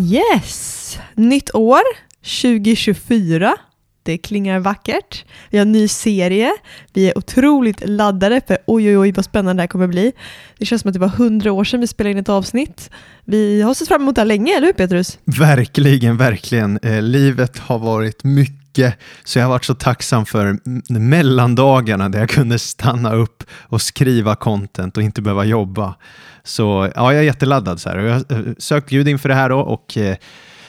Yes! Nytt år, 2024. Det klingar vackert. Vi har en ny serie. Vi är otroligt laddade för oj oj oj vad spännande det här kommer bli. Det känns som att det var hundra år sedan vi spelade in ett avsnitt. Vi har sett fram emot det här länge, eller hur Petrus? Verkligen, verkligen. Eh, livet har varit mycket, så jag har varit så tacksam för mellandagarna där jag kunde stanna upp och skriva content och inte behöva jobba. Så ja, jag är jätteladdad. Så här. Jag har eh, sökt Gud inför det här då, och eh,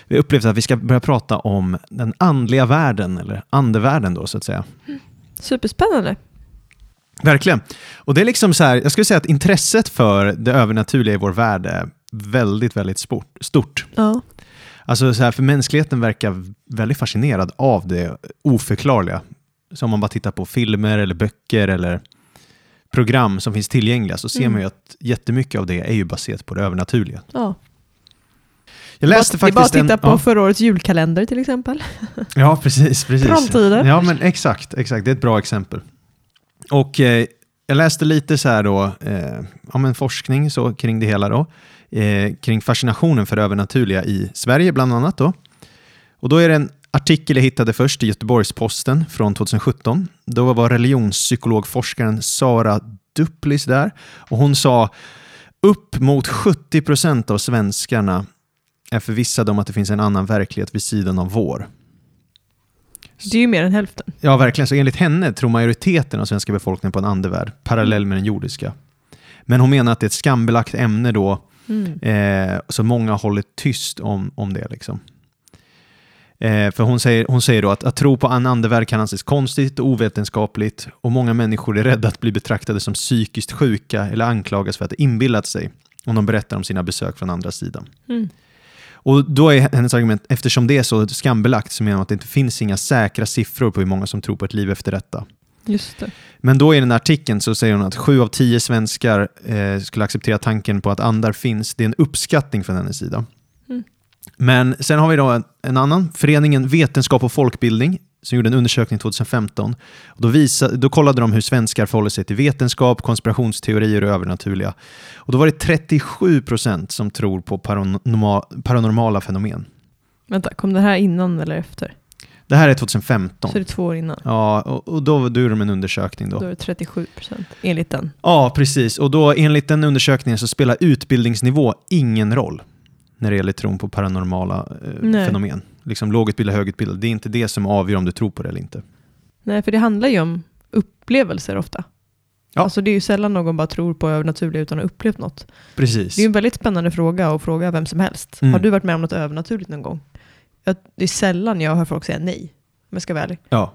vi har upplevt att vi ska börja prata om den andliga världen, eller andevärlden då så att säga. Superspännande. Verkligen. Och det är liksom så här, jag skulle säga att intresset för det övernaturliga i vår värld är väldigt, väldigt sport, stort. Ja. Alltså så här, för mänskligheten verkar väldigt fascinerad av det oförklarliga. Så om man bara tittar på filmer eller böcker eller program som finns tillgängliga så ser Mm. man ju att jättemycket av det är ju baserat på det övernaturliga. ja. Jag läste det är bara att titta en... på ja, förra årets julkalender till exempel. ja, precis. precis. Trolltider. Ja, men exakt, exakt. Det är ett bra exempel. Och eh, jag läste lite så här då, eh, ja, men forskning så kring det hela då, eh, kring fascinationen för det övernaturliga i Sverige bland annat då. Och då är det en artikel jag hittade först i Göteborgs-Posten från 2017. Då var religionspsykologforskaren Sara Dupplis där och hon sa upp mot 70 procent av svenskarna är förvissade om att det finns en annan verklighet vid sidan av vår. Det är ju mer än hälften. Ja, verkligen. Så enligt henne tror majoriteten av svenska befolkningen på en andevärld, parallell med den jordiska. Men hon menar att det är ett skambelagt ämne då, Mm. eh, så många håller tyst om, om det. Liksom. Eh, för hon säger, hon säger då att, att tro på en andevärld kan anses konstigt och ovetenskapligt och många människor är rädda att bli betraktade som psykiskt sjuka eller anklagas för att ha inbillat sig om de berättar om sina besök från andra sidan. Mm. Och då är hennes argument, eftersom det är så skambelagt så menar hon att det inte finns inga säkra siffror på hur många som tror på ett liv efter detta. Just det. Men då i den här artikeln så säger hon att sju av tio svenskar eh, skulle acceptera tanken på att andar finns. Det är en uppskattning från hennes sida. Mm. Men sen har vi då en, en annan, föreningen Vetenskap och folkbildning, som gjorde en undersökning 2015. Och då, visa, då kollade de hur svenskar förhåller sig till vetenskap, konspirationsteorier och övernaturliga. Och då var det 37 procent som tror på paranorma, paranormala fenomen. Vänta, kom det här innan eller efter? Det här är 2015. Så det är två år innan. Ja, och, och då, då gjorde de en undersökning. Då. Då är det 37 procent enligt den. Ja, precis. Och då enligt den undersökningen så spelar utbildningsnivå ingen roll när det gäller tron på paranormala eh, fenomen. Liksom lågutbildad, högutbildad. Det är inte det som avgör om du tror på det eller inte. Nej, för det handlar ju om upplevelser ofta. Ja. Alltså det är ju sällan någon bara tror på övernaturligt utan att ha upplevt något. Precis. Det är ju en väldigt spännande fråga att fråga vem som helst. Mm. Har du varit med om något övernaturligt någon gång? Det är sällan jag hör folk säga nej, om jag ska vara ärlig. Ja.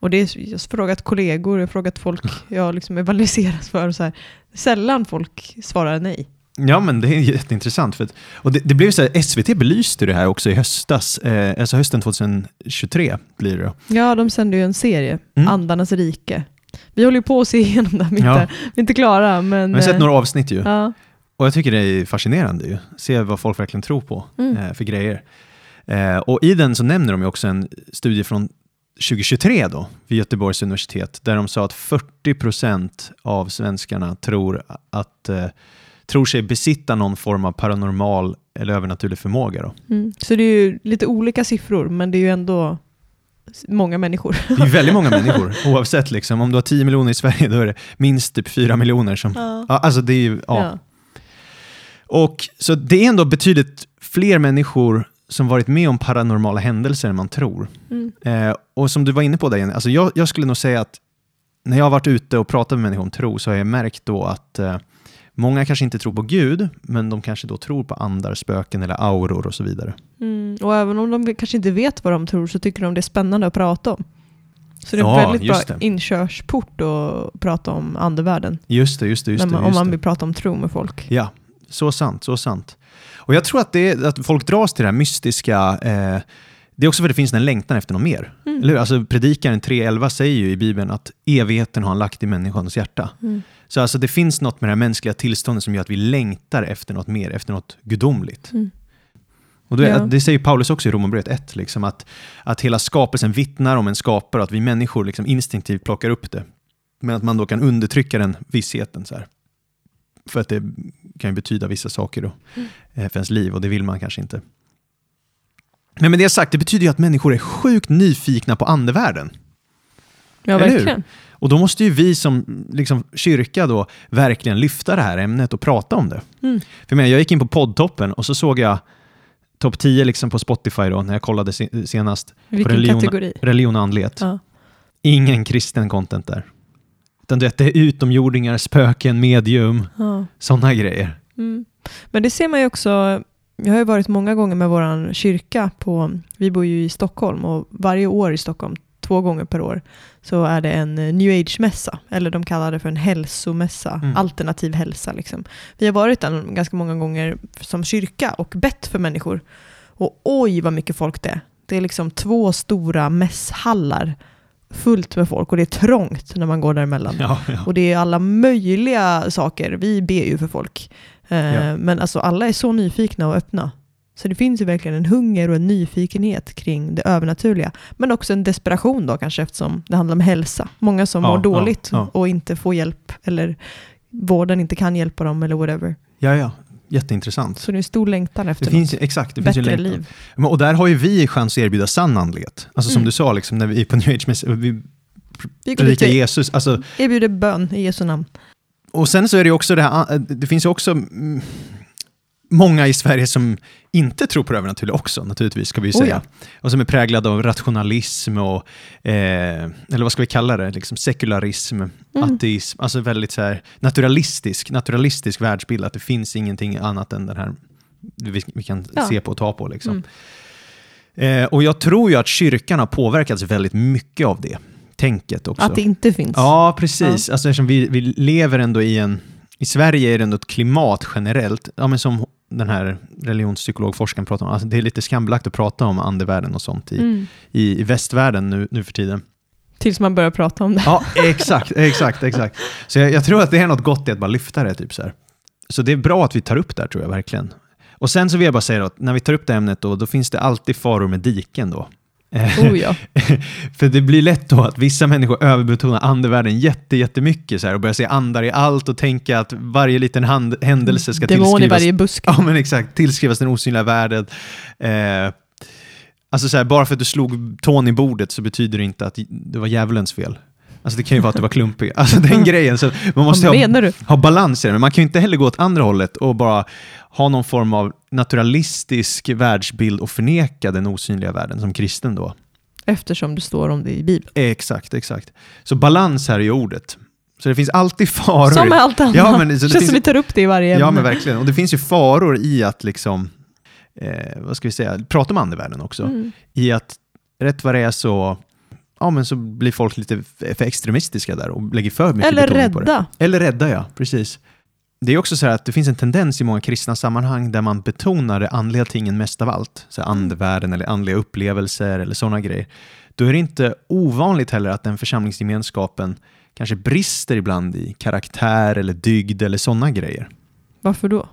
Och det är, jag har frågat kollegor, jag har frågat folk jag liksom evangeliserat för. Och så här. Sällan folk svarar nej. Ja, men det är jätteintressant. För att, och det, det blev så här, SVT belyste det här också i höstas, eh, alltså hösten 2023 blir det. Ja, de sänder ju en serie, Mm. Andarnas rike. Vi håller ju på att se igenom den, vi är Ja. inte, vi är inte klara. Men, Jag har sett eh, några avsnitt ju. Ja. Och jag tycker det är fascinerande ju. Se vad folk verkligen tror på Mm. eh, för grejer. Eh, och i den så nämner de ju också en studie från 2023 då, vid Göteborgs universitet, där de sa att 40 procent av svenskarna tror, att, eh, tror sig besitta någon form av paranormal eller övernaturlig förmåga. Då. Mm. Så det är ju lite olika siffror, men det är ju ändå många människor. Det är väldigt många människor, oavsett. Liksom. Om du har 10 miljoner i Sverige, då är det minst typ 4 miljoner som... Ja. Ja, alltså det är ju, ja. Ja. Och så det är ändå betydligt fler människor som varit med om paranormala händelser än man tror. Mm. Eh, och som du var inne på där, Jenny, alltså jag, jag skulle nog säga att när jag har varit ute och pratat med människor om tro så har jag märkt då att eh, många kanske inte tror på Gud, men de kanske då tror på andar, spöken eller auror och så vidare. Mm. Och även om de kanske inte vet vad de tror så tycker de det är spännande att prata om. Så det är en Ja, väldigt bra just det. inkörsport att prata om andevärlden. Just det, just det. Just man, det, om just man vill prata om tro med folk. Ja, Så sant, så sant. Och jag tror att, det är, att folk dras till det här mystiska, eh, det är också för att det finns en längtan efter något mer. Mm. Eller hur? Alltså, predikaren 3.11 säger ju i Bibeln att evigheten har han lagt i människans hjärta. Mm. Så alltså, det finns något med det här mänskliga tillståndet som gör att vi längtar efter något mer, efter något gudomligt. Mm. Och det, Ja. det säger Paulus också i Romarbrevet 1, liksom att, att hela skapelsen vittnar om en skapare och att vi människor liksom instinktivt plockar upp det. Men att man då kan undertrycka den vissheten. Så här. För att det kan ju betyda vissa saker då, Mm. eh, för ens liv och det vill man kanske inte. Men med det sagt, det betyder ju att människor är sjukt nyfikna på andevärlden. Ja, verkligen. Och då måste ju vi som liksom, kyrka då verkligen lyfta det här ämnet och prata om det. Mm. För jag, jag gick in på poddtoppen och så såg jag topp 10 liksom på Spotify då, när jag kollade se- senast. Vilken religion- kategori? Religion och andlighet. Ja. Ingen kristen content där. Utan det är utomjordingar, spöken, medium, Ja. sådana grejer. Mm. Men det ser man ju också, jag har ju varit många gånger med vår kyrka på, vi bor ju i Stockholm och varje år i Stockholm, två gånger per år, så är det en eh, new age-mässa, eller de kallar det för en hälsomässa, Mm. alternativ hälsa. Liksom. Vi har varit där ganska många gånger som kyrka och bett för människor. Och oj vad mycket folk det är. Det är liksom två stora mässhallar fullt med folk och det är trångt när man går däremellan. Ja, ja. Och det är alla möjliga saker. Vi ber ju för folk. Eh, Ja. Men alltså alla är så nyfikna och öppna. Så det finns ju verkligen en hunger och en nyfikenhet kring det övernaturliga. Men också en desperation då kanske eftersom det handlar om hälsa. Många som Ja, mår ja, dåligt ja. och inte får hjälp eller vården inte kan hjälpa dem eller whatever. ja, ja. Jätteintressant. Så det är stor längtan efter Det finns, något exakt, det finns ju bättre längtan. liv. Men, och där har ju vi chans att erbjuda sann andlighet. Alltså som Mm. du sa, liksom, när vi är på New Age, vi predikar Jesus. Alltså, erbjuder bön i Jesu namn. och sen så är det också det här, det finns ju också många i Sverige som inte tror på det övernaturliga också, naturligtvis, ska vi ju Oh, säga. Och som är präglade av rationalism och, eh, eller vad ska vi kalla det, liksom sekularism, Mm. ateism, alltså väldigt så här naturalistisk, naturalistisk världsbild, att det finns ingenting annat än den här vi, vi kan Ja. se på och ta på. Liksom. Mm. Eh, och jag tror ju att kyrkan har påverkats väldigt mycket av det tänket också. Att det inte finns. Ja, precis. Alltså, eftersom vi, vi lever ändå i en... I Sverige är det ändå ett klimat generellt, ja, men som den här religionspsykologforskaren pratar om, alltså, det är lite skambelagt att prata om andevärlden och sånt i, Mm. i, i västvärlden nu, nu för tiden. Tills man börjar prata om det. Ja, exakt, exakt, exakt. Så jag, jag tror att det är något gott i att bara lyfta det. Typ så, här. så det är bra att vi tar upp det här, tror jag verkligen. Och sen så vill jag bara säga att när vi tar upp det ämnet då, då finns det alltid faror med diken då. Oh ja. För det blir lätt då att vissa människor överbetonar andevärlden jätte, jättemycket så här, och börjar se andar i allt och tänka att varje liten hand, händelse ska Demon i tillskrivas, varje buske. ja, men exakt, tillskrivas den osynliga världen. Eh, alltså så här, bara för att du slog tån i bordet så betyder det inte att det var djävulens fel. Alltså det kan ju vara att du var klumpig. Alltså den grejen. Så man måste ha, ha balans i det, men man kan ju inte heller gå åt andra hållet och bara ha någon form av naturalistisk världsbild och förneka den osynliga världen som kristen då. Eftersom det står om det i Bibeln. Exakt, exakt. Så balans här är ju ordet. Så det finns alltid faror. Som med allt annat. Ja, men så det Känns finns- som vi tar upp det i varje ämne. Ja, men verkligen. Och det finns ju faror i att liksom, eh, vad ska vi säga, prata om andevärlden också. Mm. I att rätt vad det är så, ja men så blir folk lite för extremistiska där och lägger för mycket Eller betoning på det. rädda. Eller rädda, ja. Precis. Det är också så här att det finns en tendens i många kristna sammanhang där man betonar det andliga tingen mest av allt. Så andevärlden eller andliga upplevelser eller sådana grejer. Då är det inte ovanligt heller att den församlingsgemenskapen kanske brister ibland i karaktär eller dygd eller sådana grejer. Varför då?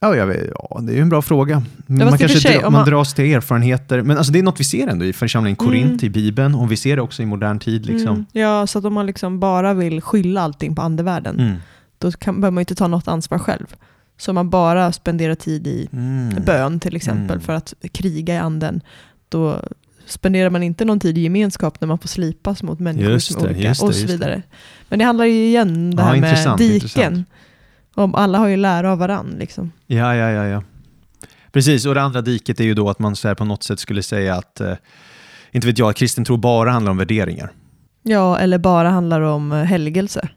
Ja, jag vet, ja, det är ju en bra fråga. fast man kanske sig, dra, man man- dras till erfarenheter. Men alltså, det är något vi ser ändå i församlingen Korint, Mm. i Bibeln, och vi ser det också i modern tid. Liksom. Mm. Ja, så att om man liksom bara vill skylla allting på andevärlden, Mm. då kan, behöver man ju inte ta något ansvar själv. Så om man bara spenderar tid i Mm. bön till exempel Mm. för att kriga i anden, då spenderar man inte någon tid i gemenskap när man får slipas mot människor Just som är det, olika det, och så det. vidare. Men det handlar ju igen det Ja, här med diken. intressant. Om alla har ju lära av varann. Liksom. Ja, ja, ja, ja. Precis, och det andra diket är ju då att man så på något sätt skulle säga att, eh, inte vet jag, kristen tro bara handlar om värderingar. Ja, eller bara handlar om eh, helgelse.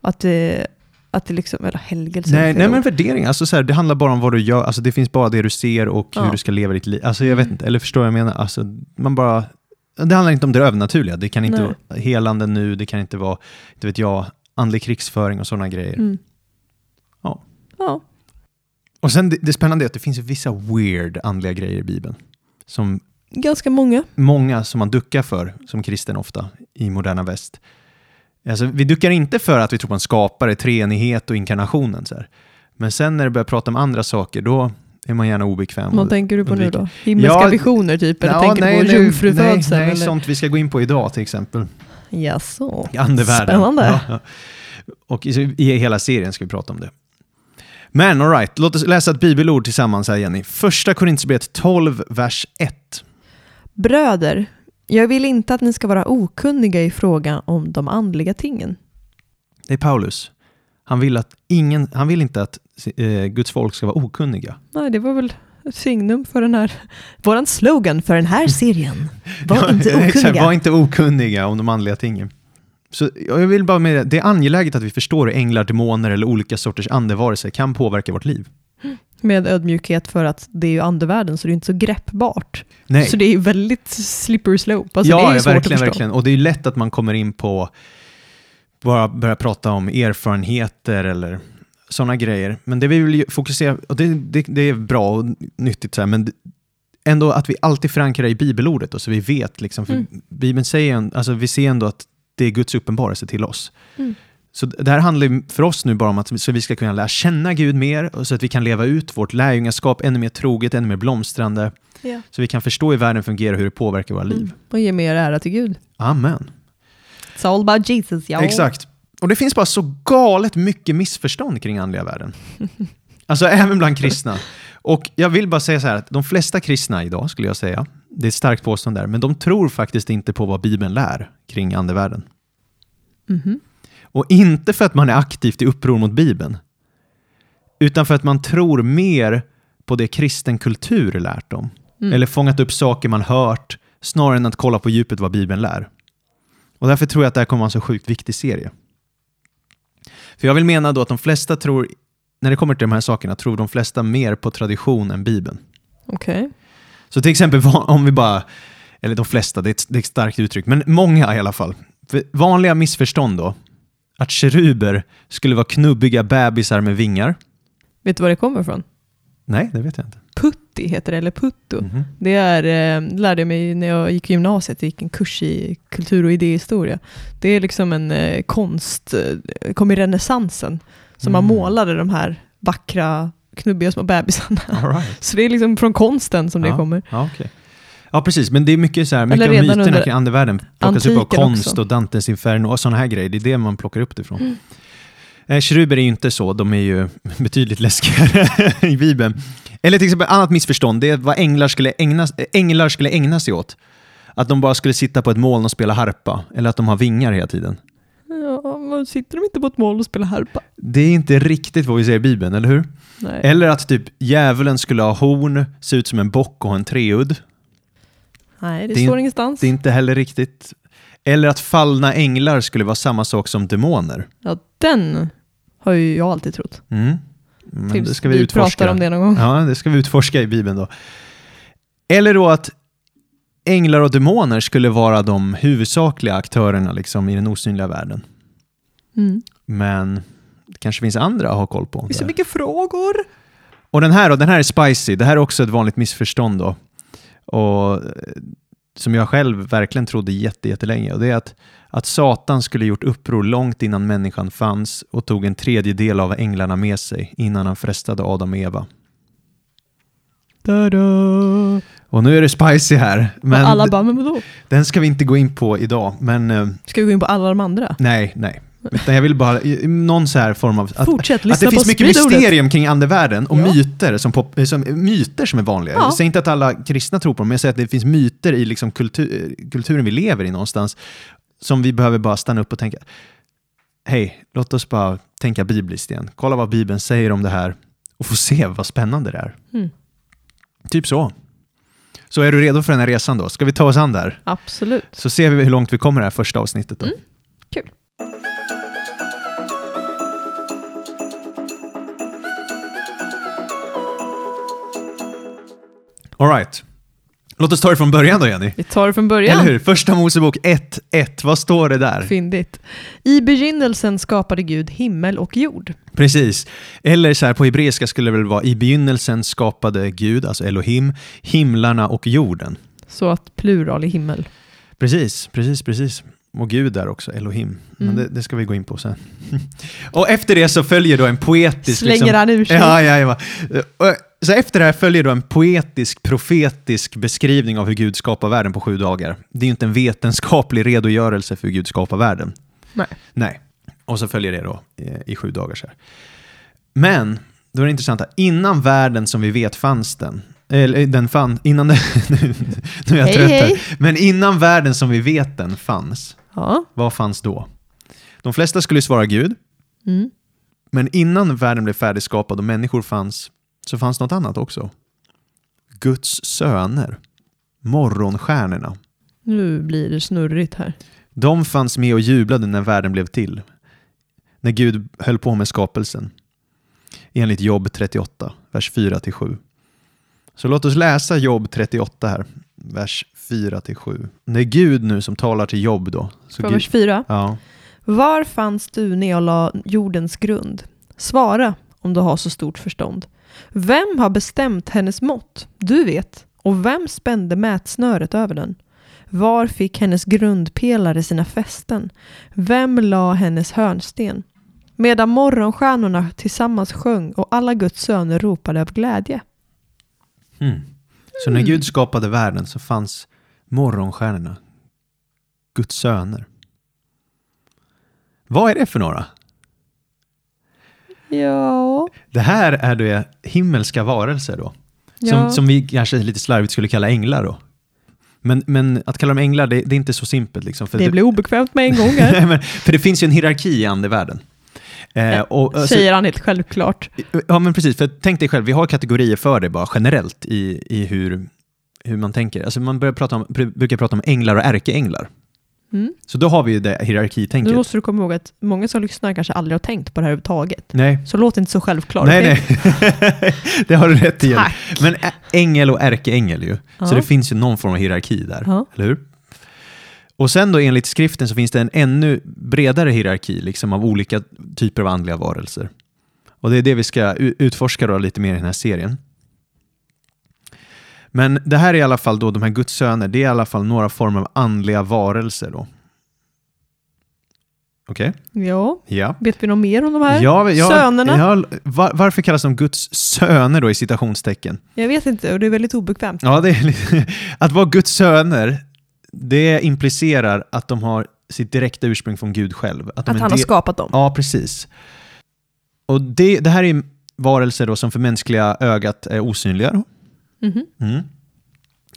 Att det, att det liksom, eller helgelse Nej, nej men värderingar, alltså så här, det handlar bara om vad du gör, alltså det finns bara det du ser och Ja. hur du ska leva ditt liv. Alltså jag Mm. vet inte, eller förstår vad jag menar? Alltså, man bara, det handlar inte om det övernaturliga, det kan inte Nej. vara helande nu, det kan inte vara, inte vet jag, andlig krigsföring och sådana grejer. Mm. Ja. Och sen det, det spännande är att det finns vissa weird andliga grejer i Bibeln. Som Ganska många. många som man duckar för, som kristen ofta, i moderna väst. Alltså, vi duckar inte för att vi tror på en skapare, treenighet och inkarnationen. Så här. Men sen när det börjar prata om andra saker, då är man gärna obekväm. Vad tänker du på nu då? Himmelska Ja, visioner typ? Eller Ja, tänker nej, du på nej, jungfrufödseln? Nej, nej eller? sånt vi ska gå in på idag till exempel. Jaså? I andevärlden. Spännande. Ja. Och i, i hela serien ska vi prata om det. Men alright, låt oss läsa ett bibelord tillsammans här Jenny. Första Korinthierbrevet 12, vers 1. Bröder, jag vill inte att ni ska vara okunniga i frågan om de andliga tingen. Det är Paulus. Han vill, att ingen, han vill inte att eh, Guds folk ska vara okunniga. Nej, det var väl ett signum för den här, våran slogan för den här serien. Var inte exakt, okunniga. var inte okunniga om de andliga tingen. Så jag vill bara med det, det är angeläget att vi förstår hur änglar, demoner eller olika sorters andevarelser kan påverka vårt liv. Med ödmjukhet för att det är ju andevärlden så det är inte så greppbart. Nej. Så det är ju väldigt slippery slope. Alltså det är ja, ju ja, verkligen, verkligen. Och det är ju lätt att man kommer in på bara börja prata om erfarenheter eller sådana grejer. Men det vi vill fokusera, och det, det, det är bra och nyttigt, så här, men ändå att vi alltid förankrar i bibelordet, då, så vi vet. Liksom, för Mm. Bibeln säger, alltså vi ser ändå att det är Guds uppenbarelse till oss. Mm. Så det här handlar för oss nu bara om att så vi ska kunna lära känna Gud mer, och så att vi kan leva ut vårt lärjungaskap ännu mer troget, ännu mer blomstrande, Ja. så vi kan förstå hur världen fungerar och hur det påverkar våra liv. Mm. Och ge mer ära till Gud. Amen. It's all about Jesus, ja. Exakt. Och det finns bara så galet mycket missförstånd kring andliga världen. Alltså även bland kristna. Och jag vill bara säga så här att de flesta kristna idag, skulle jag säga, det är ett starkt påstående där, men de tror faktiskt inte på vad Bibeln lär kring andevärlden. Mhm. Och inte för att man är aktivt i uppror mot Bibeln, utan för att man tror mer på det kristen kultur lärt dem. Mm. Eller fångat upp saker man hört, snarare än att kolla på djupet vad Bibeln lär. Och därför tror jag att det här kommer vara en så sjukt viktig serie. För jag vill mena då att de flesta tror, när det kommer till de här sakerna, tror de flesta mer på tradition än Bibeln. Okej. Så till exempel om vi bara, eller de flesta, det är ett, det är ett starkt uttryck, men många i alla fall. För vanliga missförstånd då, att keruber skulle vara knubbiga bebisar med vingar. Vet du var det kommer ifrån? Nej, det vet jag inte. Putti heter det, eller putto. Mhm. Det är, eh, lärde jag mig när jag gick i gymnasiet, jag gick en kurs i kultur och idéhistoria. Det är liksom en eh, konst, eh, kom i renässansen, som man Mm. målade de här vackra, knubbiga små bebisarna. Right. Så det är liksom från konsten som det Ja. kommer. Ja, okej. Ja, precis. Men det är mycket så här, mycket av myterna kring andevärlden plockas upp av konst också. och Dantes Inferno och sådana här grejer. Det är det man plockar upp det ifrån. Mm. Eh, keruber är ju inte så, de är ju betydligt läskigare i Bibeln. Eller till exempel annat missförstånd, det är vad änglar skulle, ägna, äh, änglar skulle ägna sig åt. Att de bara skulle sitta på ett moln och spela harpa, eller att de har vingar hela tiden. Ja, men sitter de inte på ett moln och spelar harpa? Det är inte riktigt vad vi ser i Bibeln, eller hur? Nej. Eller att typ djävulen skulle ha horn, se ut som en bock och ha en treudd. Nej, det, det står in- ingenstans. Det är inte heller riktigt. Eller att fallna änglar skulle vara samma sak som demoner. Ja, den har ju jag alltid trott. Mm. Men Tills det ska vi, utforska. pratar om det någon gång. Ja, det ska vi utforska i Bibeln då. Eller då att änglar och demoner skulle vara de huvudsakliga aktörerna liksom, i den osynliga världen. Mm. Men det kanske finns andra att ha koll på. Det är så mycket frågor. Och den här då, den här är spicy. Det här är också ett vanligt missförstånd då. Och, eh, som jag själv verkligen trodde jätte, jättelänge. Och det är att, att Satan skulle gjort uppror långt innan människan fanns och tog en tredjedel av änglarna med sig innan han frestade Adam och Eva. Da-da. Och nu är det spicy här, men Men alla bara, men vadå? den ska vi inte gå in på idag. Men eh, Ska vi gå in på alla de andra? nej, nej. Utan jag vill bara, någon så här form av... Att, Fortsätt att det finns mycket mysterium kring andevärlden och Ja. myter som, pop, som, myter som är vanliga. Ja. Jag säger inte att alla kristna tror på dem, men jag säger att det finns myter i liksom kultur, kulturen vi lever i någonstans som vi behöver bara stanna upp och tänka. Hej, låt oss bara tänka bibliskt igen. Kolla vad Bibeln säger om det här och få se vad spännande det är. Mm. Typ så. Så är du redo för den här resan då? Ska vi ta oss an där? Absolut. Så ser vi hur långt vi kommer det här första avsnittet då. Mm. Kul. All right. Låt oss ta det från början då Jenny. Vi tar det från början. Eller hur? Första Mosebok 1.1, vad står det där? Fyndigt. I begynnelsen skapade Gud himmel och jord. Precis. Eller så här på hebreiska skulle det väl vara i begynnelsen skapade Gud, alltså Elohim, himlarna och jorden. Så att plural i himmel. Precis, precis, precis. Och Gud där också, Elohim. Men Mm. det, det ska vi gå in på sen. och efter det så följer då en poetisk... Slänger liksom, han ur sig. Ja, ja, ja. Så efter det här följer då en poetisk, profetisk beskrivning av hur Gud skapar världen på sju dagar. Det är ju inte en vetenskaplig redogörelse för hur Gud skapar världen. Nej. Nej. Och så följer det då eh, i sju dagar. Så här. Men, då är det intressanta, innan världen som vi vet fanns den, eller den fann, innan det, nu, nu är jag Hej, trött här. Men innan världen som vi vet den fanns, Ja. vad fanns då? De flesta skulle svara Gud, Mm. men innan världen blev färdigskapad och människor fanns, så fanns något annat också. Guds söner, morgonstjärnorna. Nu blir det snurrigt här. De fanns med och jublade när världen blev till. När Gud höll på med skapelsen. Enligt Jobb 38, vers 4-7. Så låt oss läsa Jobb 38 här, vers 4-7. Det är Gud nu som talar till Jobb då. Så Från vers 4. ja. Var fanns du när jag la jordens grund? Svara om du har så stort förstånd. Vem har bestämt hennes mått? Du vet. Och vem spände mätsnöret över den? Var fick hennes grundpelare sina fästen? Vem la hennes hörnsten? Medan morgonstjärnorna tillsammans sjöng och alla Guds söner ropade av glädje. Mm. Så när Gud skapade världen så fanns morgonstjärnorna, Guds söner. Vad är det för några? Ja, Det här är det himmelska varelser då. Som, ja. som vi kanske lite slarvigt skulle kalla änglar då. Men, men att kalla dem änglar, det, det är inte så simpelt. Liksom, det blir obekvämt med en gång. Nej, men, för det finns ju en hierarki i andevärlden. Eh, och, alltså, Säger han helt självklart. ja, men precis. För tänk dig själv, vi har kategorier för det bara generellt i, i hur, hur man tänker. Alltså man börjar prata om, brukar prata om änglar och ärkeänglar. Mm. Så då har vi ju det Nu hierarkitänket. måste du komma ihåg att många som lyssnar kanske aldrig har tänkt på det här överhuvudtaget. Nej, Så låt inte så självklart. nej, nej. det har du rätt i. Men ängel och ärkeängel ju. Ja. Så det finns ju någon form av hierarki där. Ja. Eller hur? Och sen då enligt skriften så finns det en ännu bredare hierarki liksom av olika typer av andliga varelser. Och det är det vi ska utforska då lite mer i den här serien. Men det här är i alla fall då de här Guds söner, det är i alla fall några former av andliga varelser då. Okej? Ja, Ja. vet vi något mer om de här Ja, ja, sönerna? Ja, var, varför kallas de Guds söner då i citationstecken? Jag vet inte och det är väldigt obekvämt. Ja, det är att vara Guds söner, det implicerar att de har sitt direkta ursprung från Gud själv. Att, Att han har skapat dem. Ja, precis. Och det, det här är varelser då som för mänskliga ögat är osynliga. Då. Mhm. Mm.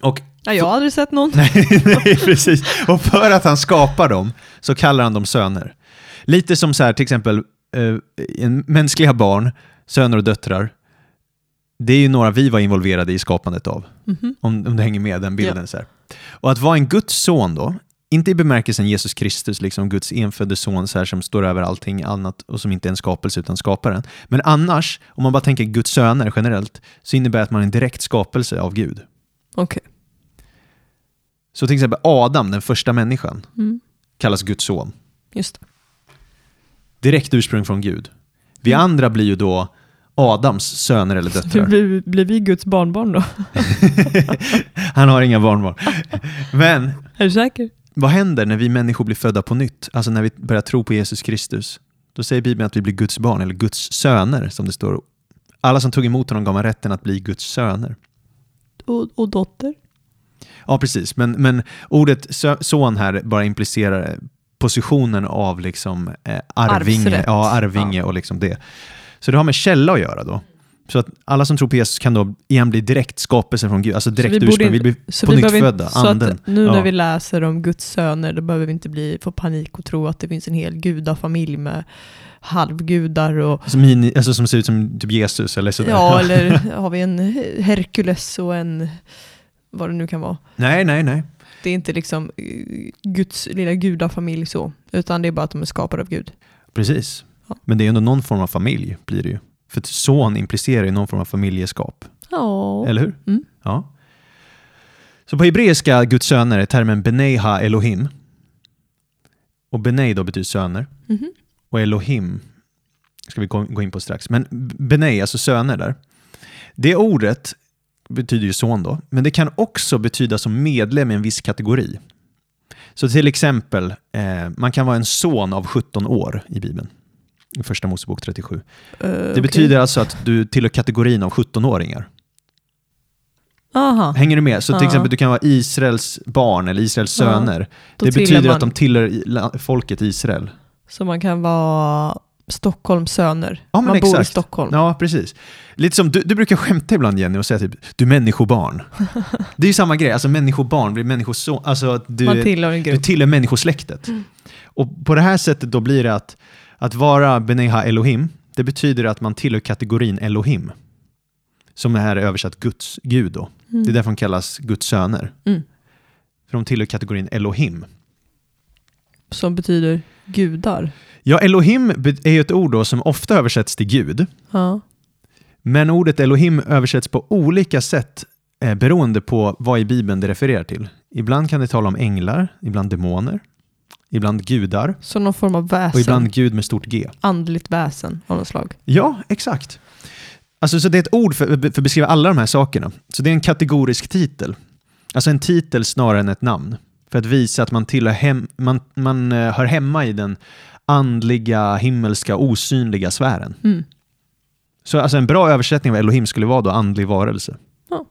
Och, Ja, jag har aldrig sett någon. nej, nej, precis. Och för att han skapar dem så kallar han dem söner. Lite som så här, till exempel eh, mänskliga barn, söner och döttrar. Det är ju några vi var involverade i skapandet av. Mhm. Om, om du hänger med den bilden. Så här. Och att vara en Guds son då, inte i bemärkelsen Jesus Kristus, liksom Guds enfödde son så här, som står över allting annat och som inte är en skapelse utan skaparen. Men annars, om man bara tänker Guds söner generellt, så innebär det att man är en direkt skapelse av Gud. Okej. Så till exempel Adam, den första människan, Mm. kallas Guds son. Just det. Direkt ursprung från Gud. Vi andra blir ju då Adams söner eller döttrar. blir, blir vi Guds barnbarn då? Han har inga barnbarn. Men Är du säker? Vad händer när vi människor blir födda på nytt? Alltså när vi börjar tro på Jesus Kristus. Då säger Bibeln att vi blir Guds barn, eller Guds söner som det står. Alla som tog emot honom gav han rätten att bli Guds söner. Och, och dotter? Ja, precis. Men, men ordet son här bara implicerar positionen av liksom, eh, arvinge, Arvsrätt. ja, arvinge och liksom det. Så det har med källa att göra då. Så att alla som tror på Jesus kan då igen bli direkt skapelse från Gud, alltså direkt vi ursprung. Vi blir Så på vi nytt födda, så anden. att nu Ja. när vi läser om Guds söner, då behöver vi inte bli, få panik och tro att det finns en hel gudafamilj med halvgudar och Alltså, mini, alltså som ser ut som typ Jesus eller sådär. ja, eller har vi en Herkules och en vad det nu kan vara. Nej, nej, nej. Det är inte liksom eh, Guds lilla gudafamilj så, utan det är bara att de är skapade av Gud. Precis. Ja. Men det är ändå någon form av familj blir det ju. För son implicerar ju någon form av familjeskap. Ja. Eller hur? Mm. Ja. Så på hebreiska Guds söner är termen Benei ha Elohim. Och Benei då betyder söner. Mhm. Och Elohim ska vi gå gå in på strax. Men Benei, alltså söner där. Det ordet betyder ju son då, men det kan också betyda som medlem i en viss kategori. Så till exempel, eh, man kan vara en son av 17 år i Bibeln. I första Mosebok 37. Eh, Det okej. betyder alltså att du tillhör kategorin av 17-åringar. Aha, Hänger du med? Så till Ja. exempel, du kan vara Israels barn eller Israels söner. det betyder man. att de tillhör folket Israel. Så man kan vara Stockholms söner. Ja, man bor i exakt. Stockholm. Ja, precis. Lite som, du, du brukar skämta ibland Jenny och säga typ, du är människobarn. det är ju samma grej, alltså människobarn blir människoson, alltså du, man tillhör en du tillhör människosläktet. Och på det här sättet då blir det att, att vara Beneha Elohim, det betyder att man tillhör kategorin Elohim. Som är översatt Guds, Gud då. Det är därför de kallas Guds söner. Mm. För de tillhör kategorin Elohim. Som betyder gudar. Ja, Elohim är ju ett ord då som ofta översätts till Gud. Ja. Men ordet Elohim översätts på olika sätt eh, beroende på vad i Bibeln det refererar till. Ibland kan det tala om änglar, ibland demoner, ibland gudar Så någon form av väsen. och ibland Gud med stort G. Andligt väsen av något slag. Ja, exakt. Alltså, så det är ett ord för, för att beskriva alla de här sakerna. Så det är en kategorisk titel. Alltså en titel snarare än ett namn. För att visa att man, tillhör hem, man, man eh, hör hemma i den andliga, himmelska, osynliga sfären. Mm. Så alltså en bra översättning av Elohim skulle vara då andlig varelse. Ja.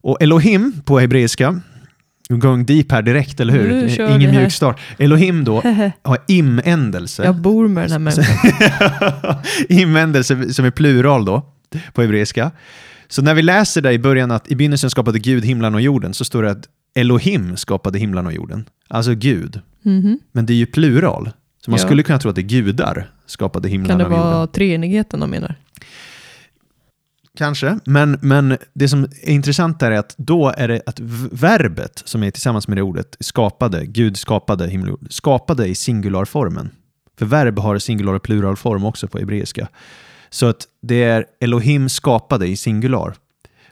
Och Elohim på hebreiska, we're going deep här direkt, eller hur? Kör Ingen mjuk start. Elohim då har im-ändelse. Jag bor med den här människan. Invändelse som är plural då, på hebreiska. Så när vi läser där i början att i begynnelsen skapade Gud himlen och jorden, så står det att Elohim skapade himlen och jorden. Alltså Gud. Mhm. Men det är ju plural. Så man Ja. skulle kunna tro att det är gudar skapade himlen Kan det och jorden. vara treenigheten de menar? Kanske, men, men det som är intressant där är att då är det att verbet som är tillsammans med det ordet, skapade, Gud skapade himmel och jord, skapade i singularformen. För verb har singular och pluralform också på hebreiska. Så att det är Elohim skapade i singular.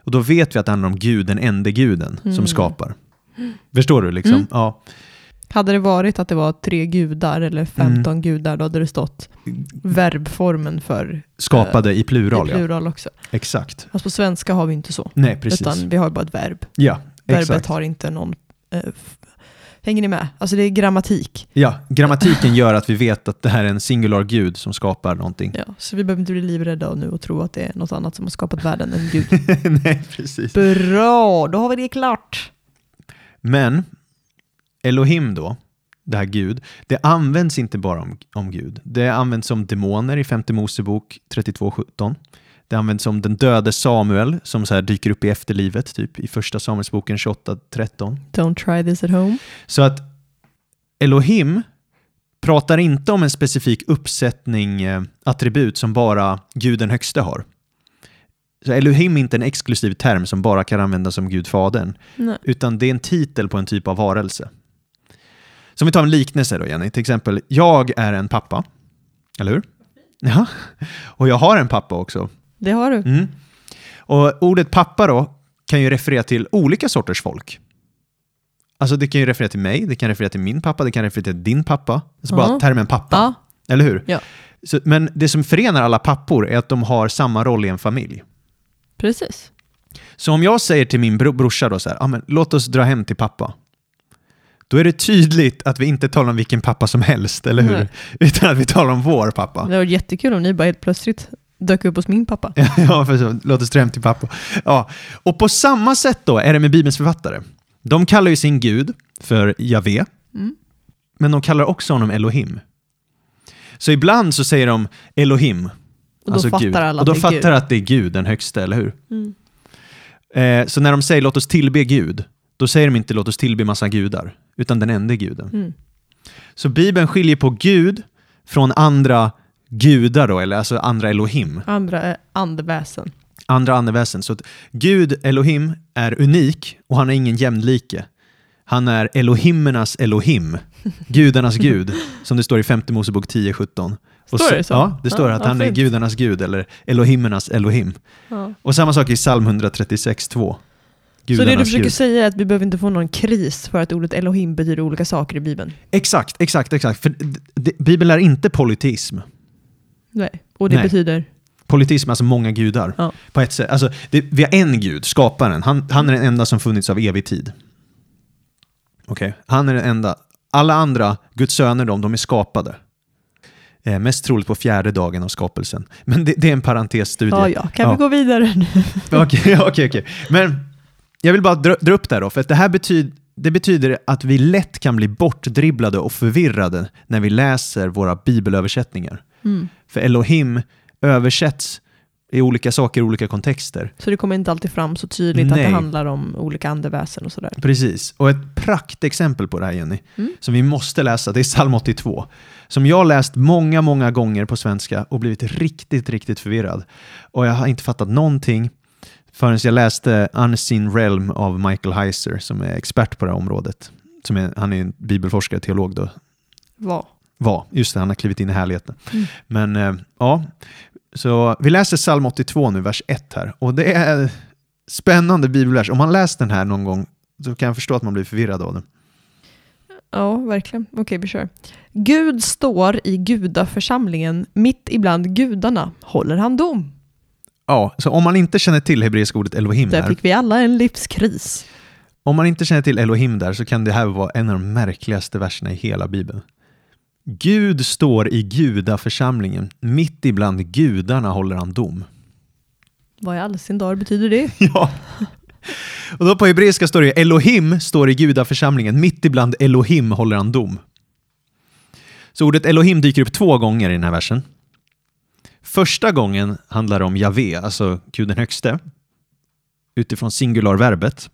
Och då vet vi att det handlar om Gud, den ende guden, som Mm. skapar. Förstår du? liksom? Mm. Ja. Hade det varit att det var tre gudar eller 15 gudar, då hade det stått verbformen för Skapade i plural, i ja. plural också. Exakt. Fast på svenska har vi inte så. Nej, precis. Utan vi har bara ett verb. Ja, Verbet exakt. har inte någon... Eh, hänger ni med? Alltså det är grammatik. Ja, grammatiken gör att vi vet att det här är en singular gud som skapar någonting. Ja, så vi behöver inte bli livrädda nu och tro att det är något annat som har skapat världen än Gud. Nej, precis. Bra, då har vi det klart. Men Elohim då, det här Gud, det används inte bara om, om Gud. Det används som demoner i femte Mosebok 32.17. Det används som den döde Samuel som så här dyker upp i efterlivet, typ i första Samuelsboken 28.13. Don't try this at home. Så att Elohim pratar inte om en specifik uppsättning eh, attribut som bara Gud den högste har. Så Elohim är inte en exklusiv term som bara kan användas om Gud Fadern, Nej. utan det är en titel på en typ av varelse. Så om vi tar en liknelse då, Jenny. Till exempel, jag är en pappa. Eller hur? Ja. Och jag har en pappa också. Det har du. Mm. Och ordet pappa då kan ju referera till olika sorters folk. Alltså det kan ju referera till mig, det kan referera till min pappa, det kan referera till din pappa. Alltså bara Ja. termen pappa. Ja, Eller hur? Ja. Så, men det som förenar alla pappor är att de har samma roll i en familj. precis. Så om jag säger till min bro- brorsa då så här, ah, men låt oss dra hem till pappa. Då är det tydligt att vi inte talar om vilken pappa som helst, eller hur? Nej. Utan att vi talar om vår pappa. Det var jättekul om ni bara helt plötsligt dök upp hos min pappa. ja, för låt oss hem till pappa. Ja. Och på samma sätt då är det med Bibelns författare. De kallar ju sin Gud för Javé, Mm. men de kallar också honom Elohim. Så ibland så säger de Elohim, Och då alltså fattar Gud. alla och då fattar Gud. att det är Gud, den högsta, eller hur? Mm. Eh, så när de säger låt oss tillbe Gud, då säger de inte låt oss tillbe massa gudar, utan den enda guden. Mm. Så Bibeln skiljer på Gud från andra gudar då, eller alltså andra Elohim, Andra är andeväsen. andra andeväsen. Så Gud, Elohim, är unik och han är ingen jämlike. Han är Elohimernas Elohim, gudarnas gud, som det står i femte Mosebok 10.17. Och Står det så? Ja, det står Ja, att ja, han är fint. gudarnas gud, eller Elohimernas Elohim. Ja. Och samma sak i psalm 136.2. Så det du gudarnas försöker Gud. säga är att vi behöver inte få någon kris för att ordet Elohim betyder olika saker i Bibeln? Exakt, exakt, exakt. För Bibeln är inte politism. Nej. Och det Nej. betyder? Politism, alltså många gudar. Ja. På ett sätt. Alltså, det, vi har en gud, skaparen. Han, han är den enda som funnits av evig tid. Okej, han är den enda. Alla andra, Guds söner, de, de är skapade. Eh, mest troligt på fjärde dagen av skapelsen. Men det, det är en parentesstudie. Ja, ja. Kan Ja. vi gå vidare nu? Okej, okej, okej. Men jag vill bara dra, dra upp det här då, för att det här betyder, det betyder att vi lätt kan bli bortdribblade och förvirrade när vi läser våra bibelöversättningar. Mm. För Elohim översätts i olika saker i olika kontexter. Så det kommer inte alltid fram så tydligt att Nej. det handlar om olika andeväsen och sådär. Precis. Och ett praktexempel på det här Jenny, Mm. som vi måste läsa, det är psalm 82. Som jag läst många, många gånger på svenska och blivit riktigt, riktigt förvirrad. Och jag har inte fattat någonting förrän jag läste Unseen Realm av Michael Heiser som är expert på det här området. Som är, han är en bibelforskare, teolog då. Vad? Var, just det, han har klivit in i härligheten. Mm. Men eh, ja, så vi läser psalm 82 nu, vers 1 här. Och det är spännande bibelvers. Om man läst den här någon gång så kan jag förstå att man blir förvirrad av den. Ja, verkligen. Okej, vi kör. Gud står i gudaförsamlingen, mitt ibland gudarna håller han dom. Ja, så om man inte känner till hebreiska ordet Elohim Där fick vi alla en livskris. om man inte känner till Elohim där så kan det här vara en av de märkligaste verserna i hela Bibeln. Gud står i gudaförsamlingen, mitt ibland gudarna håller han dom. Vad i all sin dar betyder det? Ja. Och då på hebreiska står det Elohim står i gudaförsamlingen, mitt ibland Elohim håller han dom. Så ordet Elohim dyker upp två gånger i den här versen. Första gången handlar det om Javé, alltså Gud den högste, utifrån singularverbet.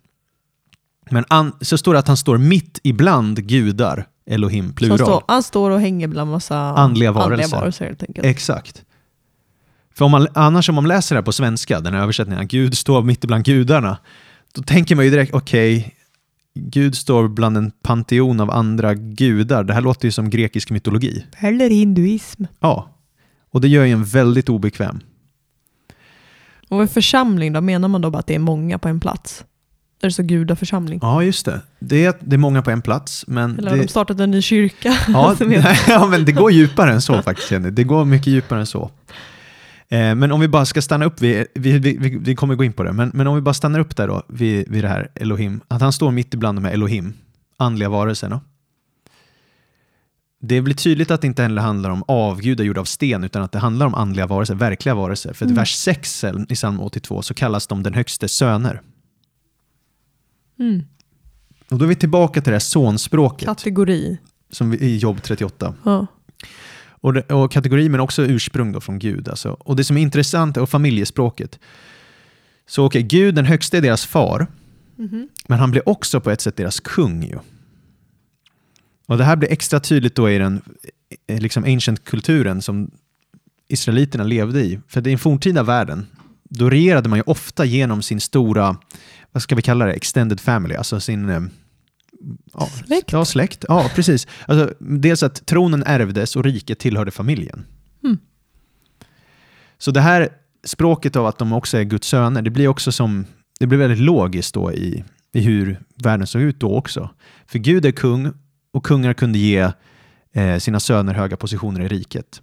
Men an, så står det att han står mitt ibland gudar, Elohim, plural. står, han står och hänger bland massa Andliga varelser. andliga varelser. Exakt. För om man, annars om man läser det här på svenska, den här översättningen, Gud står mitt ibland gudarna, då tänker man ju direkt, okej, Gud står bland en panteon av andra gudar. Det här låter ju som grekisk mytologi. Eller hinduism. Ja, och det gör ju en väldigt obekväm. Och en församling då, menar man då bara att det är många på en plats? Är det så gudaförsamling? Ja, just det. Det är, det är många på en plats, men Eller har de det, startat en ny kyrka? ja, heter- ja, men det går djupare än så faktiskt, Jenny. Det går mycket djupare än så. Eh, men om vi bara ska stanna upp, vi, vi, vi, vi kommer gå in på det, men, men om vi bara stannar upp där då, vid, vid det här Elohim, att han står mitt ibland de här Elohim, andliga varelserna. Det blir tydligt att det inte heller handlar om avgudar gjorda av sten, utan att det handlar om andliga varelser, verkliga varelser. För i Mm. vers 6 i psalm 82 så kallas de den högste söner. Mm. Och då är vi tillbaka till det här sonspråket, Kategori. som vi, i jobb 38. Ja. Och, och kategori men också ursprung då från Gud. Alltså. Och det som är intressant är familjespråket. Så okej, Gud den högste är deras far, Mhm. men han blir också på ett sätt deras kung. Ju. Och det här blir extra tydligt då i den eh, liksom ancient-kulturen som israeliterna levde i. För i den forntida världen, då regerade man ju ofta genom sin stora, vad ska vi kalla det, extended family, alltså sin eh, ja, Släkt. Ja, släkt. Ja, precis. Alltså, dels att tronen ärvdes och riket tillhörde familjen. Mm. Så det här språket av att de också är Guds söner, det blir också som, det blir väldigt logiskt då i, i hur världen såg ut då också. För Gud är kung och kungar kunde ge eh, sina söner höga positioner i riket.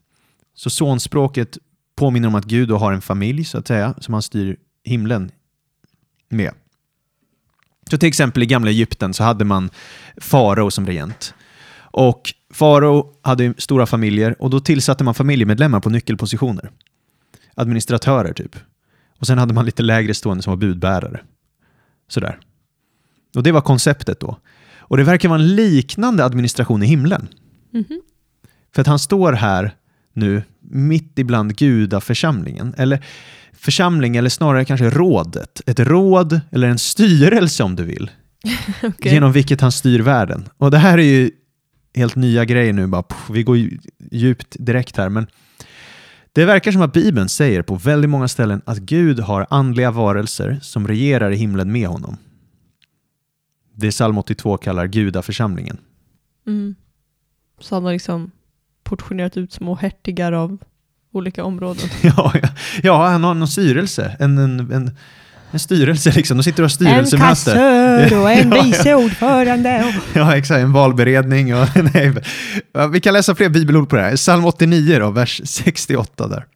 Så sonspråket påminner om att Gud då har en familj så att säga, som han styr himlen med. Så till exempel i gamla Egypten så hade man farao som regent. Och farao hade stora familjer och då tillsatte man familjemedlemmar på nyckelpositioner. Administratörer typ. Och sen hade man lite lägre stående som var budbärare. Sådär. Och det var konceptet då. Och det verkar vara en liknande administration i himlen. Mhm. För att han står här nu mitt ibland gudaförsamlingen. Eller församling, eller snarare kanske rådet. Ett råd eller en styrelse om du vill. Okej. Genom vilket han styr världen. Och det här är ju helt nya grejer nu. Bara, pff, vi går ju djupt direkt här. Men det verkar som att Bibeln säger på väldigt många ställen att Gud har andliga varelser som regerar i himlen med honom. Det psalm 82 kallar gudaförsamlingen. Mm. Så han har liksom portionerat ut små hertigar av olika områden. Ja, ja, ja, han har någon styrelse. En, en, en, En styrelse liksom, de sitter och har En styrelsemöte. kassör och en Ja, vice ordförande. Och... Ja, exakt. En valberedning. Och, nej. Vi kan läsa fler bibelord på det här. Psalm 89, då, vers 68 där.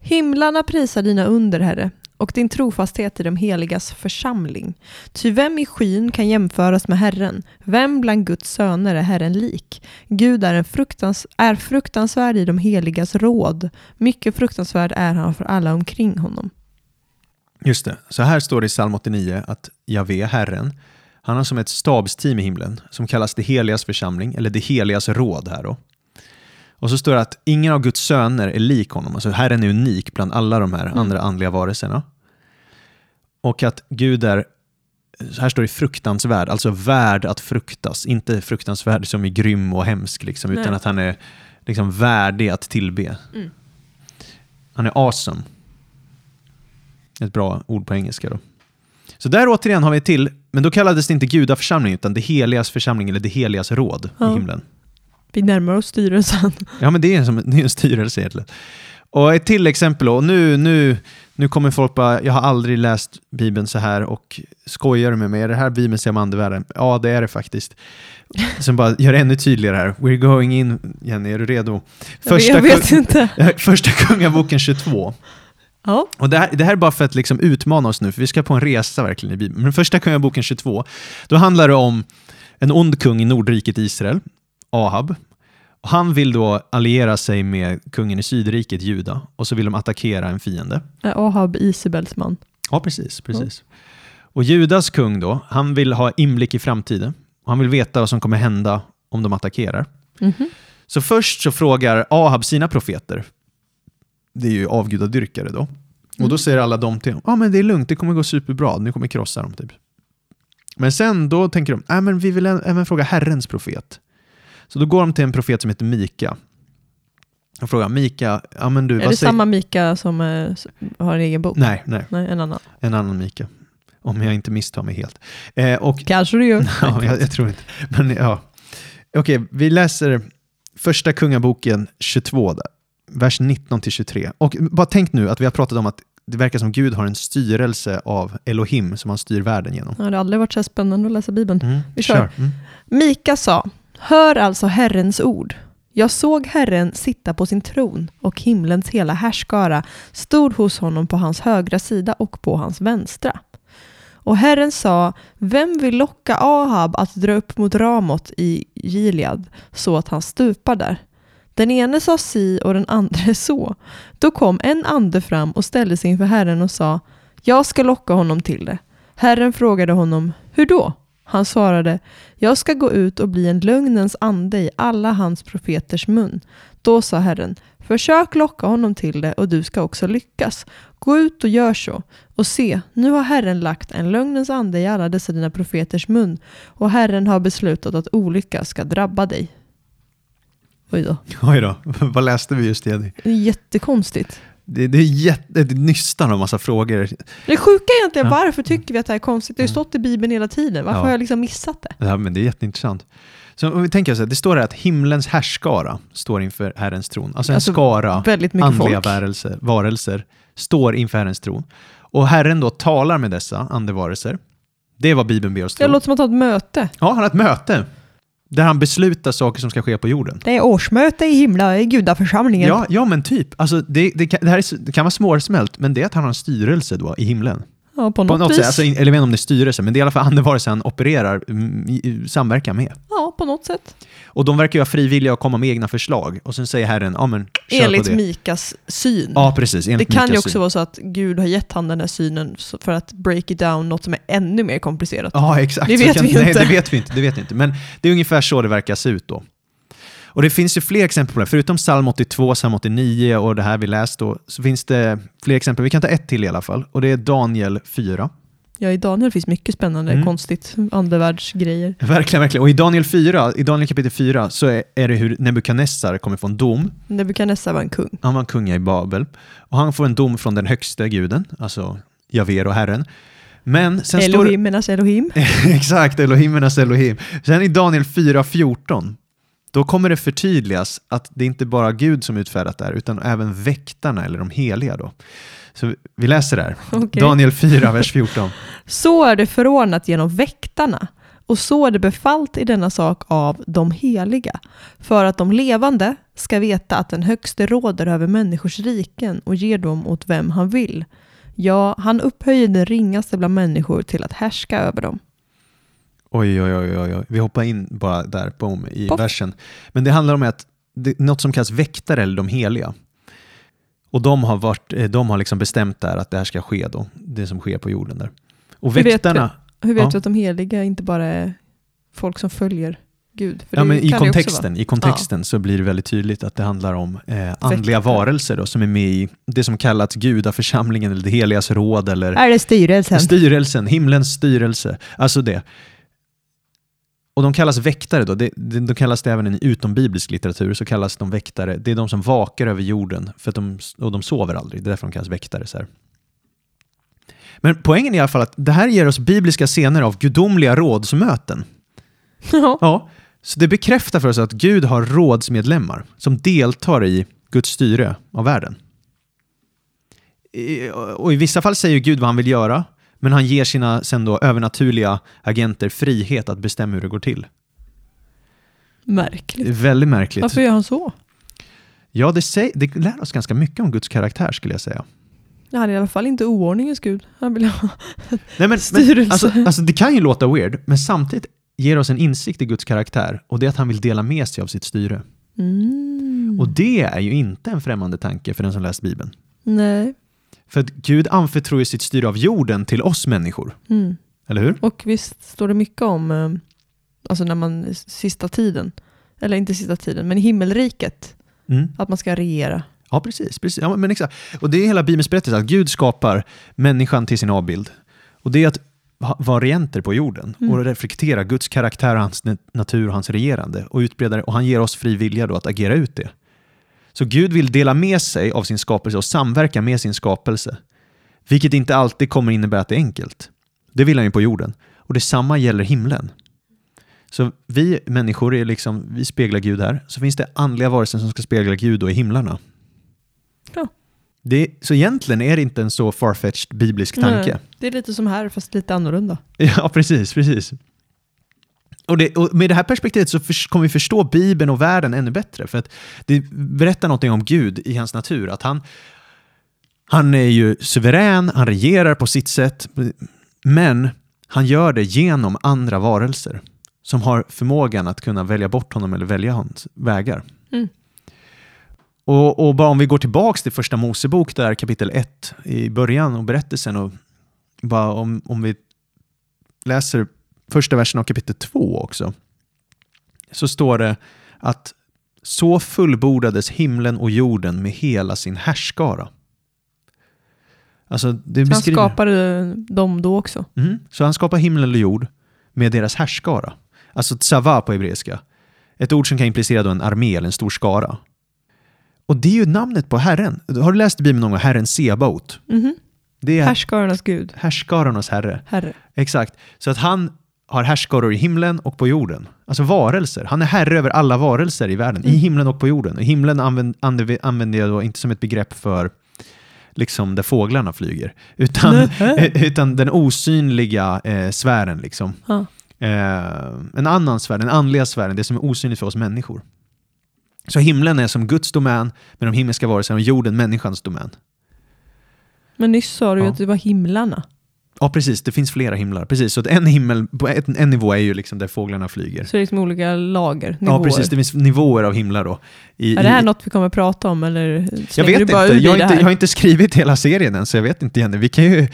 Himlarna prisar dina under, Herre, och din trofasthet i de heligas församling. Ty vem i skyn kan jämföras med Herren? Vem bland Guds söner är Herren lik? Gud är, en fruktans är fruktansvärd i de heligas råd. Mycket fruktansvärd är han för alla omkring honom. Just det. Så här står det i psalm 89 att Javé, Herren, han har som ett stabsteam i himlen som kallas det heligas församling, eller det heligas råd här då. Och så står det att ingen av Guds söner är lik honom. Alltså Herren är unik bland alla de här andra andliga varelserna. Och att Gud är, här står det fruktansvärd, alltså värd att fruktas. Inte fruktansvärd som är grym och hemsk, liksom, utan att han är liksom värdig att tillbe. Mm. Han är awesome. Ett bra ord på engelska då. Så där återigen har vi till, men då kallades det inte gudaförsamling utan det heligas församling eller det heligas råd Ja. i himlen. Vi närmar oss styrelsen. Ja, men det är, en som, det är en styrelse egentligen. Och ett till exempel, och nu, nu, nu kommer folk bara, jag har aldrig läst Bibeln så här och skojar med mig? Är det här Bibeln ser om andevärlden? Ja, det är det faktiskt. Som bara gör det ännu tydligare här. We're going in, Jenny, är du redo? jag, jag vet kung- inte. Första Kungaboken 22. Ja. Och det här, det här är bara för att liksom utmana oss nu, för vi ska på en resa verkligen i Bibeln. Men första Kungaboken 22, då handlar det om en ond kung i Nordriket Israel, Ahab. Och han vill då alliera sig med kungen i Sydriket, Juda, och så vill de attackera en fiende. Ahab Isabels man. Ja, precis. precis. Och Judas kung då, han vill ha inblick i framtiden. Och han vill veta vad som kommer hända om de attackerar. Mhm. Så först så frågar Ahab sina profeter, det är ju avgudadyrkare då, och då säger alla de till honom, ja men det är lugnt, det kommer gå superbra, nu kommer krossa dem typ. Men sen då tänker de, nej men vi vill även fråga Herrens profet. Så då går de till en profet som heter Mika. Och frågar, Mika, ja men du, Är det säger... samma Mika som eh, har en egen bok? Nej, nej, Nej, en annan. en annan Mika. Om jag inte misstar mig helt. Eh, och Kanske du gör. Ja, jag, jag tror inte. Men ja. Okej, vi läser första kungaboken 22, där, vers 19 till 23. Och bara tänk nu att vi har pratat om att det verkar som Gud har en styrelse av Elohim som han styr världen genom. Ja, det har aldrig varit så spännande att läsa Bibeln. Mm, Vi kör. Mm. Mika sa, hör alltså Herrens ord. Jag såg Herren sitta på sin tron och himlens hela härskara stod hos honom på hans högra sida och på hans vänstra. Och Herren sa, vem vill locka Ahab att dra upp mot Ramot i Gilead så att han stupar där? Den ene sa si och den andra så. Då kom en ande fram och ställde sig inför Herren och sa, jag ska locka honom till det. Herren frågade honom, hur då? Han svarade, jag ska gå ut och bli en lögnens ande i alla hans profeters mun. Då sa Herren, försök locka honom till det och du ska också lyckas. Gå ut och gör så. Och se, nu har Herren lagt en lögnens ande i alla dessa dina profeters mun och Herren har beslutat att olycka ska drabba dig. Oj då. Oj då, vad läste vi just Jenny? Det jättekonstigt. Det, det är jätte, det nystan av massa frågor. Det sjuka är egentligen, Ja. varför tycker vi att det här är konstigt? Det har ju stått i Bibeln hela tiden. Varför Ja. har jag liksom missat det? Ja, men det är jätteintressant. Så om vi tänker så här, det står här att himlens härskara står inför Herrens tron. Alltså en Alltså, skara Väldigt mycket andliga varelser, varelser står inför Herrens tron. Och Herren då talar med dessa andevarelser. Det är vad Bibeln ber oss Det tro. låter som att ha ett möte. Ja, han har ett möte där han beslutar saker som ska ske på jorden. Det är årsmöte i himla, i gudaförsamlingen. Ja, ja, men typ. Alltså, det, det, kan, det, här är, det kan vara svårsmält, men det är att han har en styrelse då i himlen. Ja, på På något, något vis. sätt, alltså, eller jag vet om det är styrelse, men det är i alla fall andevarelser han opererar, mm, samverkar med. Ja, på något sätt. Och de verkar ju vara frivilliga och komma med egna förslag. Och sen säger Herren, ja men kör Enligt på det. Mikas syn. Ja, precis. det kan ju Mikas också syn. vara så att Gud har gett han den här synen för att break it down något som är ännu mer komplicerat. Ja, exakt. Det vet kan, vi nej, inte. det vet vi inte. Det vet vi inte. Men det är ungefär så det verkar se ut då. Och det finns ju fler exempel på det. Förutom psalm 82, psalm 89 och det här vi läst då, så finns det fler exempel. Vi kan ta ett till i alla fall. Och det är Daniel 4. Ja, i Daniel finns mycket spännande, Mm. konstigt, andevärldsgrejer. Verkligen, verkligen. Och i Daniel 4, i Daniel kapitel 4, så är, är det hur Nebukadnessar kommer få en dom. Nebukadnessar var en kung. Han var en kung i Babel. Och han får en dom från den högsta guden, alltså Javer och Herren. Men sen står. Elohimernas Elohim. Exakt, Elohimernas Elohim. Sen i Daniel 4.14, då kommer det förtydligas att det inte bara är Gud som utfärdat det här, utan även väktarna eller de heliga. Då. Så vi läser det här. Okej. Daniel 4, vers 14. Så är det förordnat genom väktarna, och så är det befallt i denna sak av de heliga, för att de levande ska veta att den högste råder över människors riken och ger dem åt vem han vill. Ja, han upphöjer den ringaste bland människor till att härska över dem. Oj, oj, oj, oj, oj. Vi hoppar in bara där boom, i Poff. versen. Men det handlar om att det, något som kallas väktare eller de heliga. Och de har, varit, eh, de har liksom bestämt där att det här ska ske då, det som sker på jorden där. Och Hur vet väktarna, Hur vet Ja. du att de heliga inte bara är folk som följer Gud? Ja, men i kontexten, i kontexten så blir det väldigt tydligt att det handlar om eh, andliga Väktare. varelser då, som är med i det som kallats gudaförsamlingen eller det heligas råd eller. Är det styrelsen? Styrelsen, himlens styrelse. Alltså det. Och de kallas väktare då. Det, de kallas det även i utombiblisk litteratur, så kallas de väktare. Det är de som vakar över jorden för de, och de sover aldrig. Det är därför de kallas väktare. Så här. Men poängen är i alla fall att det här ger oss bibliska scener av gudomliga rådsmöten. Ja. Ja, så det bekräftar för oss att Gud har rådsmedlemmar som deltar i Guds styre av världen. Och i vissa fall säger Gud vad han vill göra, men han ger sina sen då övernaturliga agenter frihet att bestämma hur det går till. Märkligt. väldigt märkligt. Varför gör han så? Ja, det, säg, det lär oss ganska mycket om Guds karaktär skulle jag säga. Han är i alla fall inte oordningens Gud. Han vill ha... Nej, men, men, alltså, alltså, det kan ju låta weird, men samtidigt ger oss en insikt i Guds karaktär och det är att han vill dela med sig av sitt styre. Mm. Och det är ju inte en främmande tanke för den som läst Bibeln. Nej. För att Gud anförtror ju sitt styre av jorden till oss människor. Mm. Eller hur? Och visst står det mycket om, eh, alltså när man, sista tiden, eller inte sista tiden, men himmelriket, Mm. att man ska regera. Ja, precis. precis. Ja, men exakt. Och det är hela Bibelns berättelse, att Gud skapar människan till sin avbild. Och det är att vara regenter på jorden Mm. och reflektera Guds karaktär, hans na- natur och hans regerande och utbreda det. Och han ger oss fri vilja då att agera ut det. Så Gud vill dela med sig av sin skapelse och samverka med sin skapelse. Vilket inte alltid kommer innebära att det är enkelt. Det vill han ju på jorden. Och detsamma gäller himlen. Så vi människor är liksom, vi speglar Gud här. Så finns det andliga varelser som ska spegla Gud då i himlarna. Ja. Det, så egentligen är det inte en så farfetched biblisk tanke. Nej, det är lite som här, fast lite annorlunda. Ja, precis. precis. Och, det, och med det här perspektivet så förs- kommer vi förstå Bibeln och världen ännu bättre. För att det berättar någonting om Gud i hans natur. Att han, han är ju suverän, han regerar på sitt sätt. Men han gör det genom andra varelser som har förmågan att kunna välja bort honom eller välja hans vägar. Mm. Och, och bara om vi går tillbaks till första Mosebok, där kapitel 1 i början och berättelsen och bara om, om vi läser första versen av kapitel 2 också, så står det att så fullbordades himlen och jorden med hela sin härskara. Alltså, det Så han beskriver... skapade dem då också. Mhm. Så han skapar himmel och jord med deras härskara. Alltså tsava på hebreiska. Ett ord som kan implicera en armé eller en stor skara. Och det är ju namnet på Herren. Har du läst i Bibeln någon gång? Herren Sebaot. Mhm. Det är Härskarornas Gud, härskarornas herre. Herre. Exakt. Så att han har härskaror i himlen och på jorden. Alltså varelser. Han är herre över alla varelser i världen. I Mm. himlen och på jorden. Och himlen använd, använder jag då inte som ett begrepp för liksom där fåglarna flyger. Utan, Nähä. utan den osynliga eh, sfären. Liksom. Ja. Eh, en annan sfär, den andliga sfären, det som är osynligt för oss människor. Så himlen är som Guds domän med de himmelska varelserna och jorden människans domän. Men nyss sa du Ja. att det var himlarna. Ja, precis. Det finns flera himlar. Precis, så att en himmel på ett, en nivå är ju liksom där fåglarna flyger. Så det är liksom olika lager, nivåer. Ja, precis. Det finns nivåer av himlar då. I, Är det här i, något vi kommer prata om eller jag vet inte. Jag inte, jag har inte skrivit hela serien än, så jag vet inte Jenny. Vi kan ju,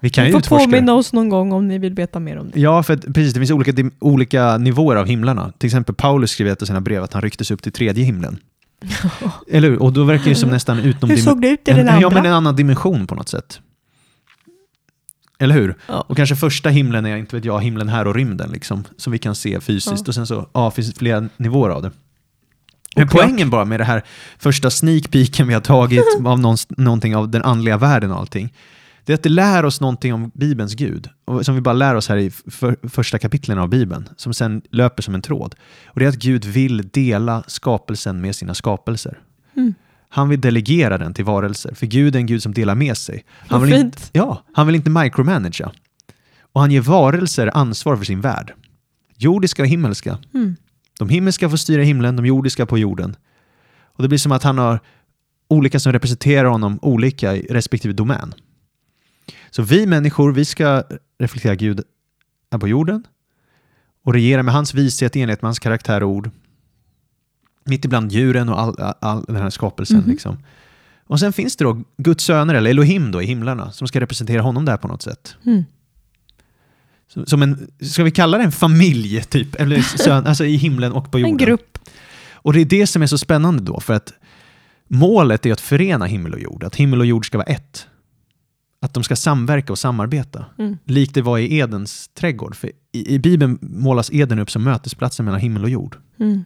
vi kan Ni får utforska påminna oss någon gång om ni vill veta mer om det. Ja, för att, precis. Det finns olika, olika nivåer av himlarna. Till exempel Paulus skrev i ett av sina brev att han rycktes upp till tredje himlen. Eller hur? Och då verkar det som nästan utom Hur såg det ut i en, den andra? Ja, men en annan dimension på något sätt. Eller hur? Ja. Och kanske första himlen är, inte vet jag, himlen här och rymden liksom. Som vi kan se fysiskt. Ja. Och sen så, ja, finns det flera nivåer av det. Men Och klart. poängen bara med det här första sneak peeken vi har tagit av någon, någonting av den andliga världen och allting. det är att det lär oss någonting om Bibelns Gud, och som vi bara lär oss här i för, första kapitlen av Bibeln, som sen löper som en tråd. Och det är att Gud vill dela skapelsen med sina skapelser. Mm. Han vill delegera den till varelser, för Gud är en Gud som delar med sig. Han vill inte, ja, han vill inte micromanagea. Och han ger varelser ansvar för sin värld. Jordiska och himmelska. Mm. De himmelska får styra himlen, de jordiska på jorden. Och det blir som att han har olika som representerar honom olika i respektive domän. Så vi människor, vi ska reflektera Gud här på jorden och regera med hans vishet i enlighet med hans karaktär och ord. Mitt ibland djuren och all, all, all den här skapelsen. Mhm. Liksom. Och sen finns det då Guds söner, eller Elohim då, i himlarna, som ska representera honom där på något sätt. Mm. Som- Som en, ska vi kalla det en familj, typ? Eller sön, alltså i himlen och på jorden. En grupp. Och det är det som är så spännande då, för att målet är att förena himmel och jord, att himmel och jord ska vara ett. Att de ska samverka och samarbeta, Mm. likt det var i Edens trädgård. För i, I Bibeln målas Eden upp som mötesplatsen mellan himmel och jord. Mm.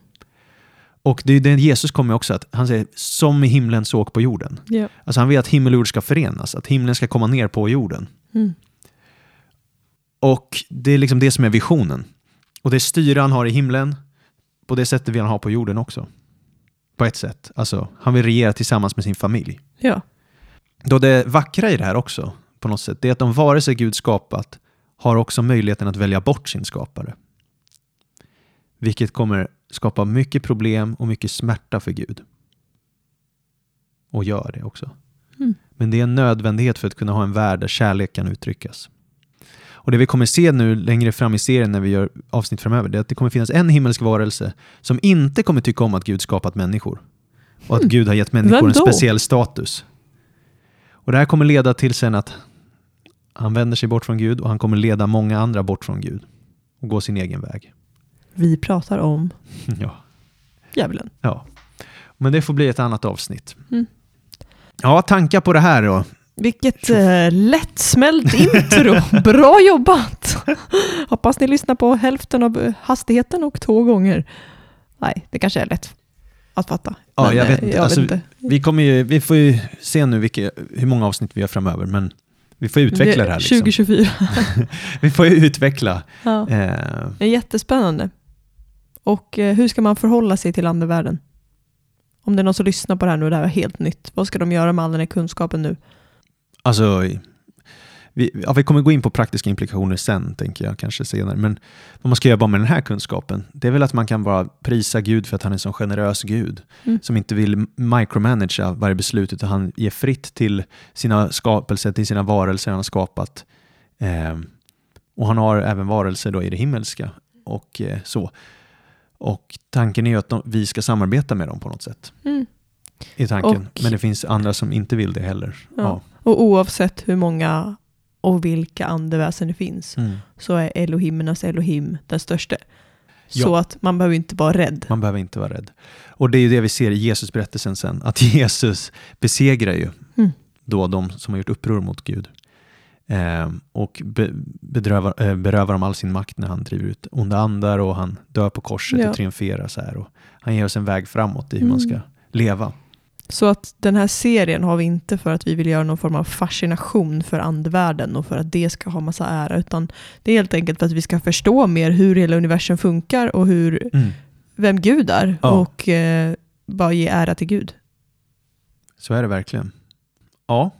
Och det är det Jesus kommer också att, han säger som i himlen så på jorden. Ja. Alltså han vill att himmel och jord ska förenas, att himlen ska komma ner på jorden. Mm. Och det är liksom det som är visionen. Och det styre han har i himlen, på det sättet vill han ha på jorden också. På ett sätt. Alltså, han vill regera tillsammans med sin familj. ja. Då det vackra i det här också, på något sätt, det är att de vare sig Gud skapat, har också möjligheten att välja bort sin skapare. Vilket kommer skapa mycket problem och mycket smärta för Gud. Och gör det också. Mm. Men det är en nödvändighet för att kunna ha en värld där kärlek kan uttryckas. Och det vi kommer se nu längre fram i serien när vi gör avsnitt framöver, det är att det kommer finnas en himmelsk varelse som inte kommer tycka om att Gud skapat människor. Och att Hmm. Gud har gett människor en speciell status. Och det här kommer leda till sen att han vänder sig bort från Gud och han kommer leda många andra bort från Gud och gå sin egen väg. Vi pratar om ja. djävulen. ja. Men det får bli ett annat avsnitt. Mm. Ja, tankar på det här då? Vilket eh, lättsmält intro. Bra jobbat! Hoppas ni lyssnar på hälften av eh, hastigheten och två gånger. Nej, det kanske är lätt att fatta. Ja, Men, jag eh, vet inte. Jag Alltså, vet inte. Vi, kommer ju, vi får ju se nu vilka, hur många avsnitt vi har framöver, men vi får utveckla det här. Liksom. 2024. Vi får ju utveckla. Ja. Eh, Det är jättespännande. Och eh, hur ska man förhålla sig till andevärlden? Om det är någon som lyssnar på det här nu det här är helt nytt, vad ska de göra med all den här kunskapen nu? Alltså, vi, ja, vi kommer gå in på praktiska implikationer sen, tänker jag, kanske senare. Men vad man ska göra bara med den här kunskapen, det är väl att man kan bara prisa Gud för att han är en sån generös Gud, Mm. som inte vill micromanagea varje beslut, utan han ger fritt till sina skapelser, till sina varelser han har skapat. Eh, och han har även varelser då i det himmelska. Och eh, så. Och tanken är ju att de, vi ska samarbeta med dem på något sätt. Mm. I tanken. Och- Men det finns andra som inte vill det heller. Ja. Ja. Och oavsett hur många och vilka andeväsen det finns Mm. så är Elohimernas Elohim den största. Ja. Så att man behöver inte vara rädd. Man behöver inte vara rädd. Och det är ju det vi ser i Jesus-berättelsen sen, att Jesus besegrar ju Mm. då de som har gjort uppror mot Gud. Eh, och be, bedrövar, eh, berövar dem all sin makt när han driver ut onda andar och han dör på korset Ja. och triumferar så här. Och han ger oss en väg framåt i hur man Mm. ska leva. Så att den här serien har vi inte för att vi vill göra någon form av fascination för andevärlden och för att det ska ha massa ära, utan det är helt enkelt för att vi ska förstå mer hur hela universum funkar och hur, vem Gud är Ja. och eh, bara ge ära till Gud. Så är det verkligen. Ja,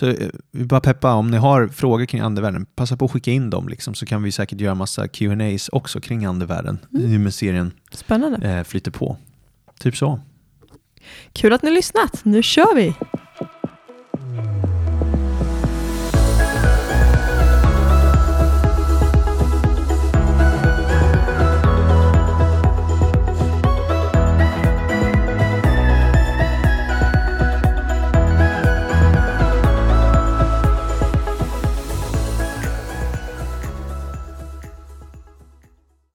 så eh, vi bara peppa, om ni har frågor kring andevärlden, passa på att skicka in dem liksom, så kan vi säkert göra massa Q&As också kring andevärlden, Mm. nu med serien Spännande. eh, flyter på. Typ så. Kul att ni har lyssnat. Nu kör vi!